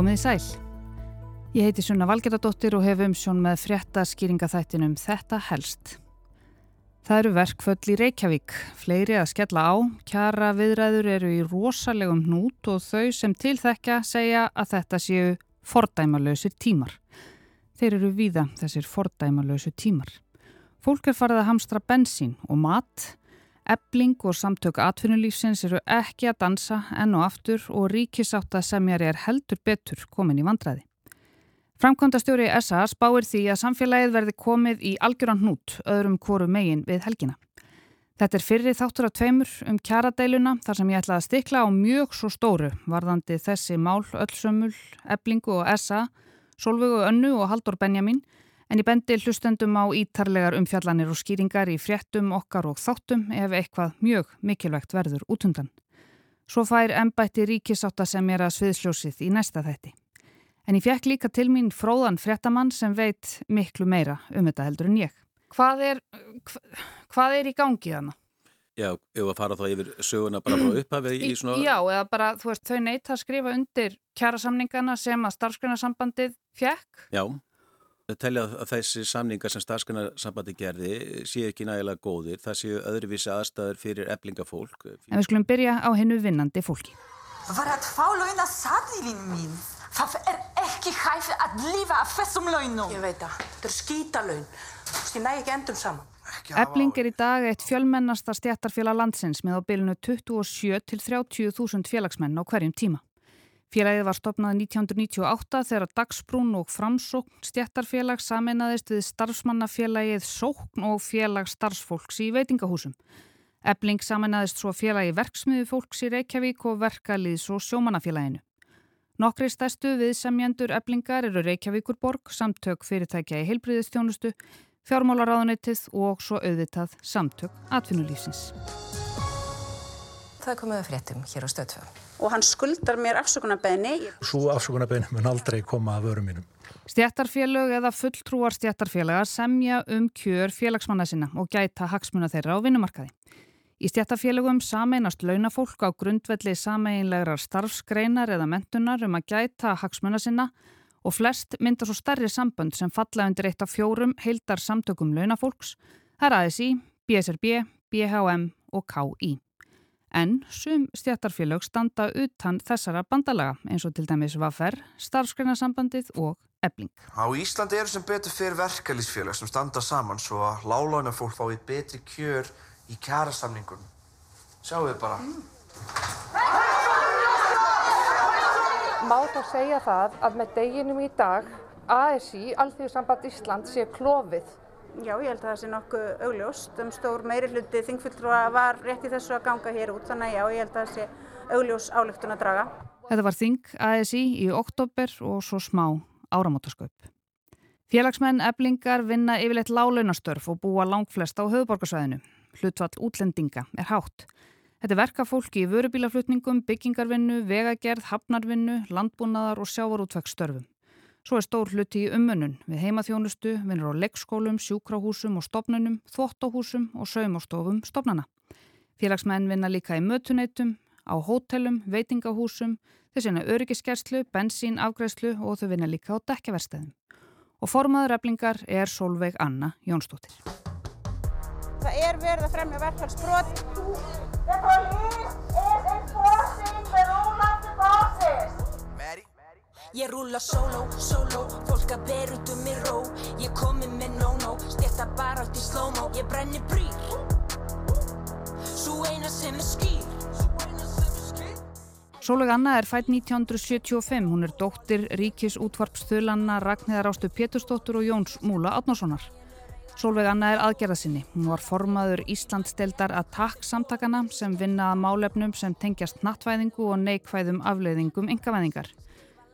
Komið í sæl. Ég heiti Sunna Valgeradóttir og hef umsjón með frétta skýringaþættinum Þetta helst. Það eru verkföll í Reykjavík, fleiri að skella á, kjara viðræður eru í rosalegum hnút og þau sem tilþekka segja að þetta séu fordæmalösir tímar. Þeir eru víða þessir fordæmalösu tímar. Fólk er farið að hamstra bensín og mat, ebling og samtök atvinnulífsins eru ekki að dansa enn og aftur og ríkisátt að semjari er heldur betur komin í vandræði. Framkvæmdastjóri SA spáir því að samfélagið verði komið í algjöran hnút öðrum kvoru megin við helgina. Þetta er fyrri þáttur af tveimur um kjaradeiluna þar sem ég ætla að stikla á mjög svo stóru varðandi þessi mál öllsömmul, eblingu og SA, Solvögu Önnu og Haldur Benjamin en ég bendi hlustendum á ítarlegar umfjallanir og skýringar í fréttum okkar og þáttum ef eitthvað mjög mikilvægt verður útundan. Svo fær ennbætti ríkisátta sem er að sviðsljósið í næsta þætti. En ég fekk líka til mín fróðan fréttamann sem veit miklu meira um þetta heldur en ég. Hvað er, hvað er í gangi þannig? Já, ef að fara þá yfir söguna bara frá upphafi í svona... Já, eða bara, þú veist, þau neitt að skrifa undir kjærasamningana sem að starfsgrunnarsambandið fjekk. Já, telja að þessi samningar sem starfsgrunnarsambandið gerði séu ekki nægilega góðir. Það séu öðruvísi aðstæður fyrir eblingafólk. En við skulum byrja á hennu vinnandi fólki. Var þetta fálauna sadlífin mín? Það er ekki hægt að lifa af þessum launum. Ég veit það. Þetta er skítalaun. Þú veist, ég næ ekki endum saman. Ebling er í dag eitt fjölmennasta stjættarfélag landsins með á bylunu 27 til 30.000 félagsmenn á hverjum tíma. Félagið var stopnað 1998 þegar Dagsbrún og Framsókn stjættarfélag saminnaðist við starfsmannafélagið Sókn og félag starfsfólks í veitingahúsum. Ebling saminnaðist svo félagi verksmiðu fólks í Reykjavík og verkaliðs og sjómanafélaginu. Nokkri stærstu viðsemjendur eblingar eru Reykjavíkurborg, samtök fyrirtækja í heilbriðistjónustu, fjármálaráðunitið og svo auðvitað samtök atvinnulífsins. Það komið að fréttum hér á stöðfjö. Og hann skuldar mér afsökunarbeginni. Svo afsökunarbeginni mun aldrei koma að vörum mínum. Stjættarfélög eða fulltrúar stjættarfélaga semja um kjör félagsmanna sinna og gæta hagsmuna þeirra á vinnumarkaði. Í stjættafélögum sameinast launafólk á grundvelli sameinlegar starfsgreinar eða mentunar um að gæta hagsmuna sinna og flest mynda svo starri sambönd sem falla undir eitt af fjórum heildar samtökum launafólks, það er ASI, BSRB, BHM og KI. En sum stjættarfélög standa utan þessara bandalaga eins og til dæmis Vaffer, starfsgreinasambandið og ebling. Á Íslandi eru sem betur fyrir verkalýsfélag sem standa saman svo að lálaunafólk fái betri kjör í kjærasamningun. Sjáu þið bara. Má þá segja það að með deginum í dag ASI, Alþjóðsamband Ísland, sé klófið? Já, ég held að það sé nokkuð augljóst. Um stór meiri hluti þingfulltrúa var rétt í þessu að ganga hér út, þannig að já, ég held að það sé augljós álöktun að draga. Þetta var þing ASI í oktober og svo smá áramótasköp. Félagsmenn eblingar vinna yfirleitt lálaunastörf og búa langflest á höfuborgarsvæðinu. Hlutvall útlendinga er hátt. Þetta er verka fólki í vörubílaflutningum, byggingarvinnu, vegagerð, hafnarvinnu, landbúnaðar og sjávarútvegsstörfum. Svo er stór hluti í umönnun við heimaþjónustu, vinnur á leggskólum, sjúkrahúsum og stopnunum, þvóttahúsum og saumostofum stopnana. Félagsmenn vinna líka í mötuneytum, á hótelum, veitingahúsum, þess vegna öryggiskerslu, bensín, afgræslu og þau vinna líka á dekjaverstæðum. Og formaður eflingar er Solveig Anna Jónsdóttir. Það er verið að fremja verkfallsbrot. Ég rúla solo, solo, fólk að ber út um mig ró Ég komi með no-no, stjætta bara átt í slow-mo Ég brenni brýr Svo eina sem er skýr Sólveig Anna er fætt 1975. Hún er dóttir Ríkis útvarpsþulanna Ragnhildar Ástu Pétursdóttur og Jóns Múla Átnarssonar. Sólveig Anna er aðgerðasinni. Hún var formaður Íslandsdeldar Attack samtakana sem vinnaða málefnum sem tengjast nattvæðingu og neikvæðum afleiðingum engavæðingar.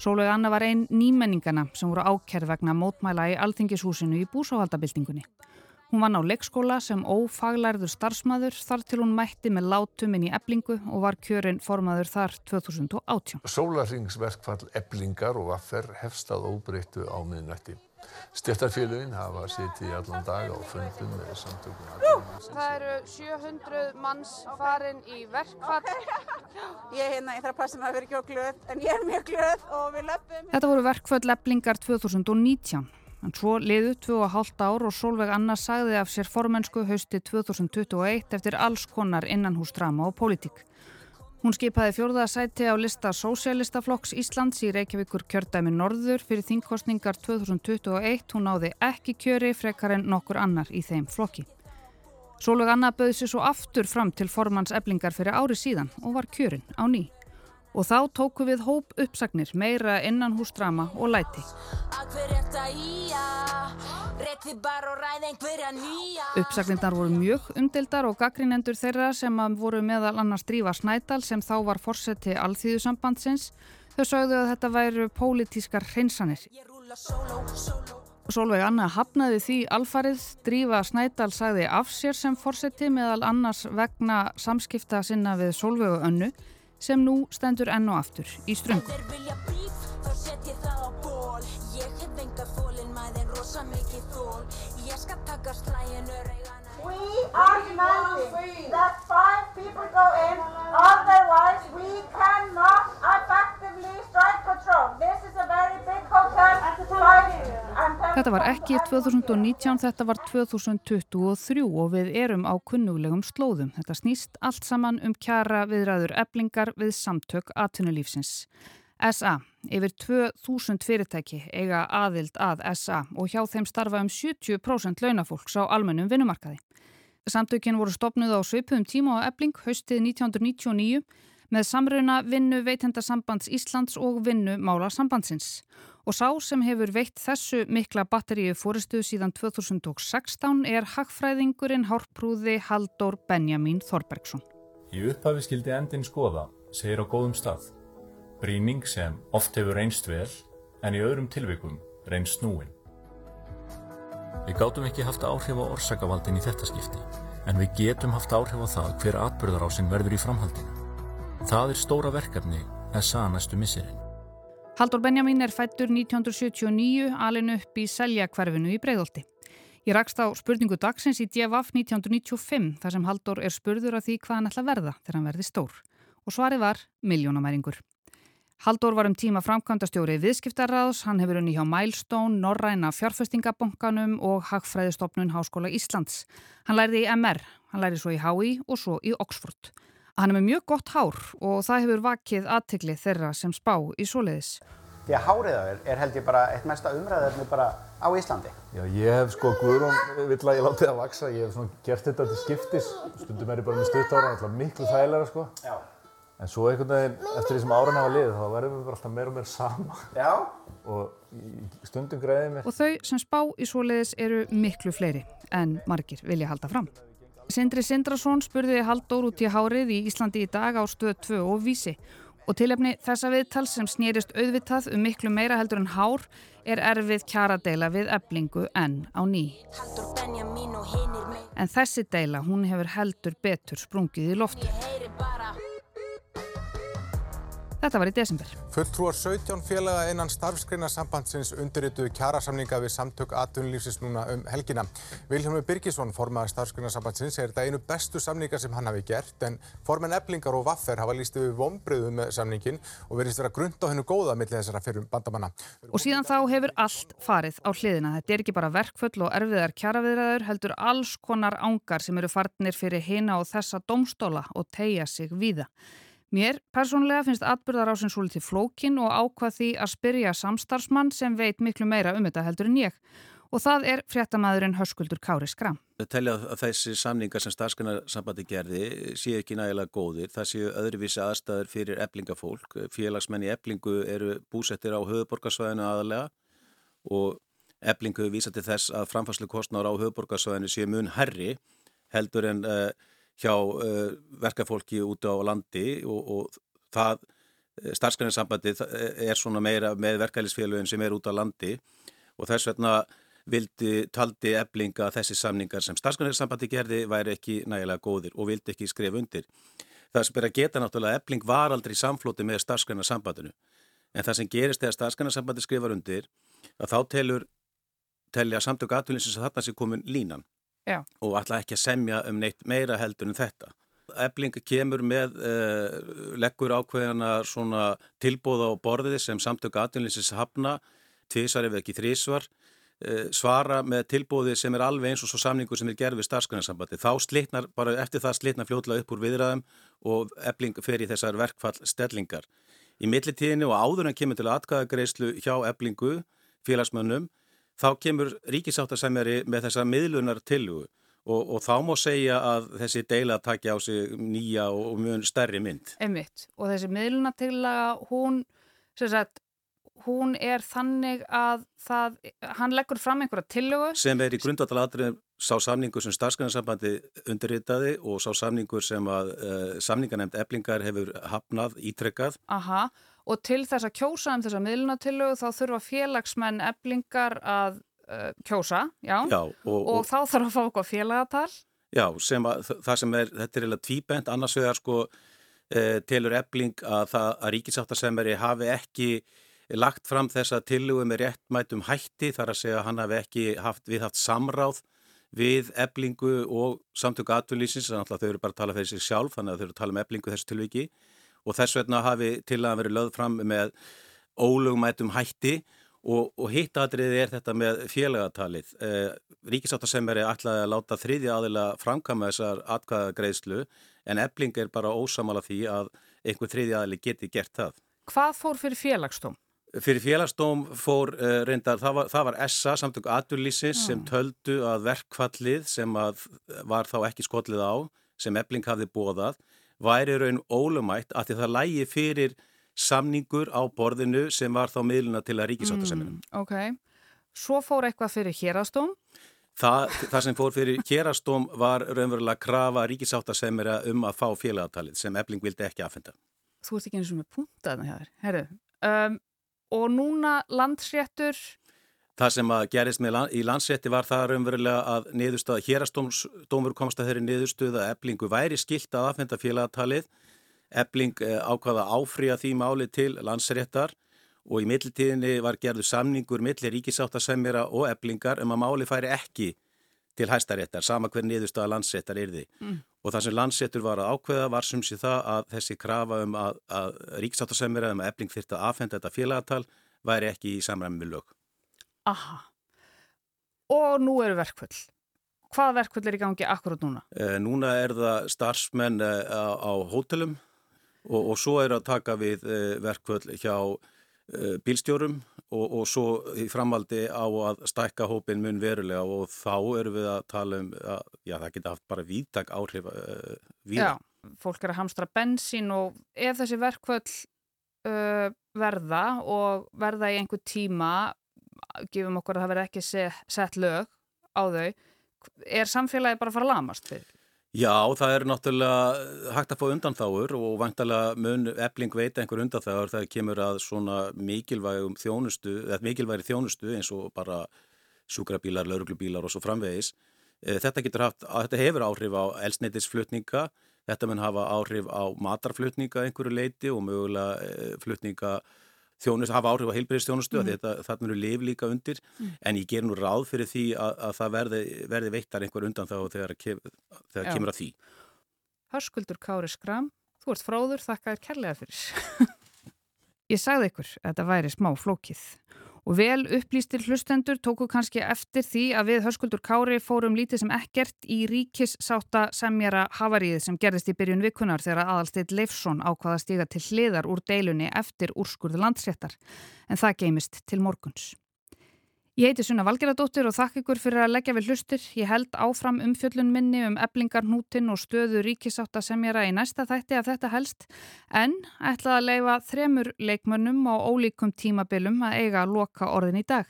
Sólveig Anna var einn nýmenningana sem voru ákerð vegna mótmæla í Alþingishúsinu í búsáhaldabildingunni. Hún vann á leikskóla sem ófaglærður starfsmæður þar til hún mætti með látum inn í eblingu og var kjörinn formaður þar 2018. Sólarringsverkfall eblingar og vaffer hefstað óbreyttu á miðnætti. Stjættarfélugin hafa sitið í allan dag á fundum með samtökum. Það eru 700 manns farin í verkfall. Ég er hérna, ég þarf að passa mig að vera ekki á glöð, en ég er mjög glöð og við löpum. Þetta voru verkfall eblingar 2019. En svo liðu 2,5 ár og Solveig Anna sagði af sér formensku hausti 2021 eftir alls konar innanhúsdrama og pólitík. Hún skipaði fjórða sæti á lista Sósialistaflokks Íslands í Reykjavíkur kjördæmi Norður fyrir þingkostningar 2021. Hún náði ekki kjöri frekar en nokkur annar í þeim flokki. Solveig Anna bauði sér svo aftur fram til formans eblingar fyrir ári síðan og var kjörin á ný. Og þá tóku við hóp uppsagnir, meira innan húsdrama og læti. Uppsagnirnar voru mjög umdeldar og gaggrinendur þeirra sem voru meðal annars drífa Snædal sem þá var forseti alþýðusambandsins. Þau sögðu að þetta væru pólitískar hreinsanir. Solveig Anna hafnaði því alfarið, drífa Snædal sagði af sér sem forseti meðal annars vegna samskipta sinna við Solveigu önnu sem nú stendur enn og aftur í ströngum. We are demanding that five people go in, otherwise we cannot effectively strike control. This is a very big hotel. Þetta var ekki 2019, þetta var 2023 og við erum á kunnuglegum slóðum. Þetta snýst allt saman um kjara viðræður eblingar við samtök atvinnulífsins. SA, yfir 2000 fyrirtæki eiga aðild að SA og hjá þeim starfa um 70% launafólks á almennum vinnumarkaði. Samtökin voru stopnuð á svipum tíma á ebling haustið 1999 með samruna vinnu veitendasambands Íslands og vinnu mála sambandsins. Og sá sem hefur veitt þessu mikla batteríu fóristuð síðan 2016 er hagfræðingurinn hárprúði Haldur Benjamin Þorbergsson. Í upphafi skildi endin skoða, segir á góðum stað. Brýning sem oft hefur reynst vel en í öðrum tilvikum reynst snúin. Við gátum ekki haft áhrif á orsakavaldin í þetta skipti en við getum haft áhrif á það hver atbyrðarásinn verður í framhaldinu. Það er stóra verkefni SA næstu missirinn. Haldur Benjamin er fættur 1979 alin upp í Seljakverfinu í Breiðolti. Ég rakst á spurningu dagsins í DFF 1995 þar sem Haldur er spurður af því hvað hann ætla að verða þegar hann verði stór. Og svarið var miljónamæringur. Haldur var um tíma framkvæmdastjóri viðskiptarraðs, hann hefur unni hjá Milestone, Norræna fjárfestingabonkanum og Hagfræðistofnun Háskóla Íslands. Hann læriði í MR, hann læriði svo í HÍ og svo í Oxford. Hann er með mjög gott hár og það hefur vakið aðtikli þeirra sem spá í svoleiðis. Því að hárið á þér er held ég bara eitt mesta umræðarni bara á Íslandi. Já, ég hef sko, Guðrún vill að ég láti það vaksa, ég hef svona gert þetta til skiptis, stundum er ég bara með stutt ára, alltaf miklu þægilega sko. Já. En svo einhvern veginn, eftir því sem áran hafa liðið, þá verðum við bara alltaf meira og meira sama. Já. Og stundum greiðið mér. Og þau sem spá í svoleiðis eru miklu fleiri en margir vilja halda fram. Sindri Sindrason spurði Halldór út í hárið í Íslandi í dag á stöð 2 og vísi og tilefni þessa viðtal sem snýrist auðvitað um miklu meira heldur en hár er erfið kjaradeila við eblingu enn á ný. En þessi deila, hún hefur heldur betur sprungið í loftu. Þetta var í desember. Fulltrúar 17 félaga innan starfsgreinasambandsins undirrituðu kjarasamninga við samtök atvinnulífsins núna um helgina. Vilhelmur Birgisson, formaður starfsgreinasambandsins, er þetta einu bestu samninga sem hann hafi gert en formen eblingar og vaffer hafa líst við vombriðu með samningin og verðist vera grund á hennu góða millir þessara fyrir bandamanna. Og síðan þá hefur allt farið á hliðina. Þetta er ekki bara verkföll og erfiðar kjaraviðræður, heldur alls konar ángar sem eru farnir fyrir hina og þessa domstóla og tegja sig víða. Mér persónulega finnst atbyrðarásin svo litið flókin og ákvað því að spyrja samstarfsmann sem veit miklu meira um þetta heldur en ég. Og það er fréttamaðurinn Höskuldur Kári Skram. Það telja að þessi samningar sem starfskannarsambandi gerði séu ekki nægilega góðir. Það séu öðruvísi aðstæður fyrir eblingafólk. Félagsmenn í eblingu eru búsettir á höfuborgarsvæðinu aðalega og eblingu vísa til þess að framfæslu kostnára á höfuborgarsvæðinu séu mun herri heldur en uh, hjá uh, verkafólki úti á landi og, og það starfsgræninsambandi er svona meira með verkælisfélagin sem er út á landi og þess vegna vildi, taldi eblinga að þessi samningar sem starfsgrunarsambandi gerði væri ekki nægilega góðir og vildi ekki skrifa undir. Það sem er að geta náttúrulega ebling var aldrei í samflóti með starfsgrunarsambandinu en það sem gerist þegar starfsgrunarsambandi skrifar undir að þá telur telja samtök atvinninsins að þarna sé komin línan Já. og ætla ekki að semja um neitt meira heldur en þetta. Ebling kemur með uh, leggur ákveðana tilbúða á borðið sem samtök atvinninsins hafna, tvísvar ef ekki þrísvar, uh, svara með tilbúði sem er alveg eins og svo samningu sem er gerð við starfsgrunarsambandi. Þá slitnar, bara eftir það slitnar fljóðlega upp úr viðræðum og ebling fer í þessar verkfall stellingar. Í millitíðinu og áður en kemur til atkvæðagreyslu hjá eblingu, félagsmönnum, þá kemur ríkisáttasemjari með þessa miðlunar tilugu og, og þá má segja að þessi deila takja á sig nýja og, og mjög stærri mynd. Einmitt. Og þessi miðlunatillaga, hún, sem sagt, hún er þannig að það, hann leggur fram einhverja tillögu. Sem er í grundvallalatriðum sá samningur sem starfsgrænarsambandi undirritaði og sá samningur sem að uh, samningarnemnd eblingar hefur hafnað, ítrekkað. Aha, og til þess að kjósa um þessa miðlunatillögu þá þurfa félagsmenn eblingar að uh, kjósa, já, já og, og, og þá þarf að fá okkur félagatal. Já, sem að, það sem er, þetta er eiginlega tvíbent, annars vegar sko uh, telur ebling að, það, að ríkisáttasemmeri hafi ekki lagt fram þessa tillögu með réttmætum hætti þar að segja að hann hafi ekki haft, við haft samráð við eblingu og samtöku atvinnlýsins, þannig að þau eru bara að tala fyrir sig sjálf, þannig að þau eru að tala um eblingu þessu tilviki og þess vegna hafi til að verið lögð fram með ólugmætum hætti og, og hitt aðriði er þetta með félagatalið. Eh, Ríkisáttasemmeri ætlaði að láta þriðja aðila framkama þessar atkvæðagreðslu en ebling er bara ósamála því að einhver þriðja aðili geti gert það. Hvað fór fyrir félagsdóm? Fyrir félagsdóm fór uh, reyndar, það var, það var SA, samtök aturlýsins, mm. sem töldu að verkfallið sem að var þá ekki skollið á, sem ebling hafði bóðað, væri raun ólumætt að því það lægi fyrir samningur á borðinu sem var þá miðluna til að ríkisáttaseminum. Mm, ok, svo fór eitthvað fyrir hérastóm? Það, það sem fór fyrir hérastóm var raunverulega krafa ríkisáttasemira um að fá félagatalið sem ebling vildi ekki aðfenda. Þú ert ekki eins og með puntaðna hér, herru. Um, og núna landsréttur? Það sem að gerist land, í landsrétti var það raunverulega að niðurstöða, hérastómur komst að þeirri niðurstöða að eblingu væri skilt að aðfenda félagatalið. Ebling eh, ákvaða áfrýja því máli til landsréttar og í mittiltíðinni var gerðu samningur millir ríkisáttasemjara og eblingar um að máli færi ekki til hæstaréttar, sama hver niðurstöða landsréttar er því. Mm. Og það sem landsréttur var að ákveða var sem sé það að þessi krafa um að, að ríkisáttasemjara um að ebling þyrta að aðfenda þetta félagatal væri ekki í samræmi með lög. Aha. Og nú eru verkvöld. Hvað verkvöld er í gangi akkurat núna? Eh, núna er það starfsmenn eh, á, á hótelum og, og svo er að taka við eh, verkvöld hjá eh, bílstjórum og, og svo í framaldi á að stækka hópin mun verulega og þá eru við að tala um að já, það geta haft bara vítak áhrif uh, Já, fólk er að hamstra bensín og ef þessi verkvöld verða og verða í einhver tíma gefum okkur að það verði ekki sett lög á þau er samfélagi bara að fara að lamast fyrir? Já, það er náttúrulega hægt að fá undanþáur og vantalega mun ebling veita einhver undanþáur þegar kemur að svona mikilvægum þjónustu, eða mikilvægri þjónustu eins og bara sjúkrabílar, lauruglubílar og svo framvegis. Eh, þetta getur haft, þetta hefur áhrif á elsneitisflutninga, þetta mun hafa áhrif á matarflutninga einhverju leiti og mögulega eh, flutninga þjónustu, hafa áhrif á heilbreyðstjónustu mm. þetta, það munu liv líka undir. Mm. en ég ger nú ráð fyrir því að, að það verði, verði veittar einhver undan þá þegar, þegar kemur að því. Hörskuldur Kári Skram þú ert fróður, þakka þér kærlega fyrir. Ég sagði ykkur að þetta væri smá flókið Og vel upplýstir hlustendur tóku kannski eftir því að við hörskuldur Kári fórum lítið sem ekkert í ríkissáta semjara havaríð sem gerðist í byrjun vikunar þegar aðalsteit Leifsson ákvaða stiga til hliðar úr deilunni eftir úrskurðu landsréttar en það geimist til morguns. Ég heiti Sunna Valgeradóttir og þakk ykkur fyrir að leggja við hlustir. Ég held áfram umfjöllun minni um eblingar hnútin og stöðu ríkisátt að semjara í næsta þætti af þetta helst en ætlaði að leifa þremur leikmönnum á ólíkum tímabilum að eiga að loka orðin í dag.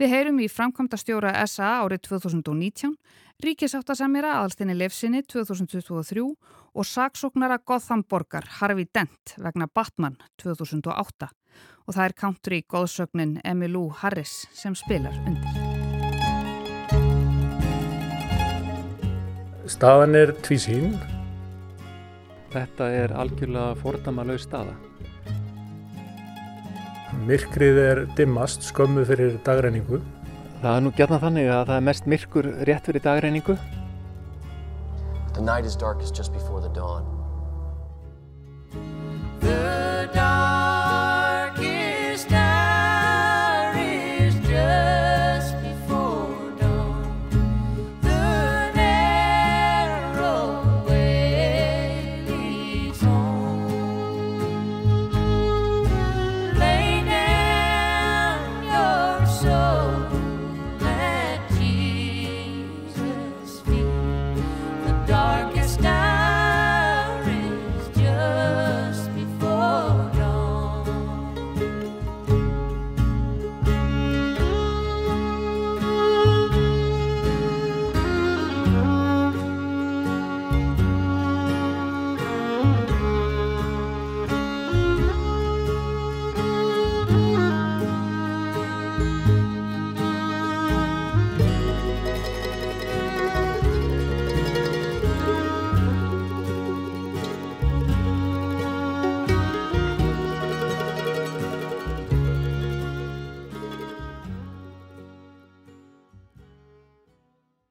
Við heyrum í framkvæmda stjóra SA árið 2019, ríkisátt að semjara aðalstinni lefsinni 2023 og saksóknara Gothamborgar Harfi Dent vegna Batman 2008 og það er country góðsögnin Emmylou Harris sem spilar undir. Staðan er tvísín. Þetta er algjörlega fordamalauð staða. Myrkrið er dimmast skömmu fyrir dagreiningu. Það er nú gætna þannig að það er mest myrkur rétt fyrir dagreiningu. The night is darkest just before the dawn.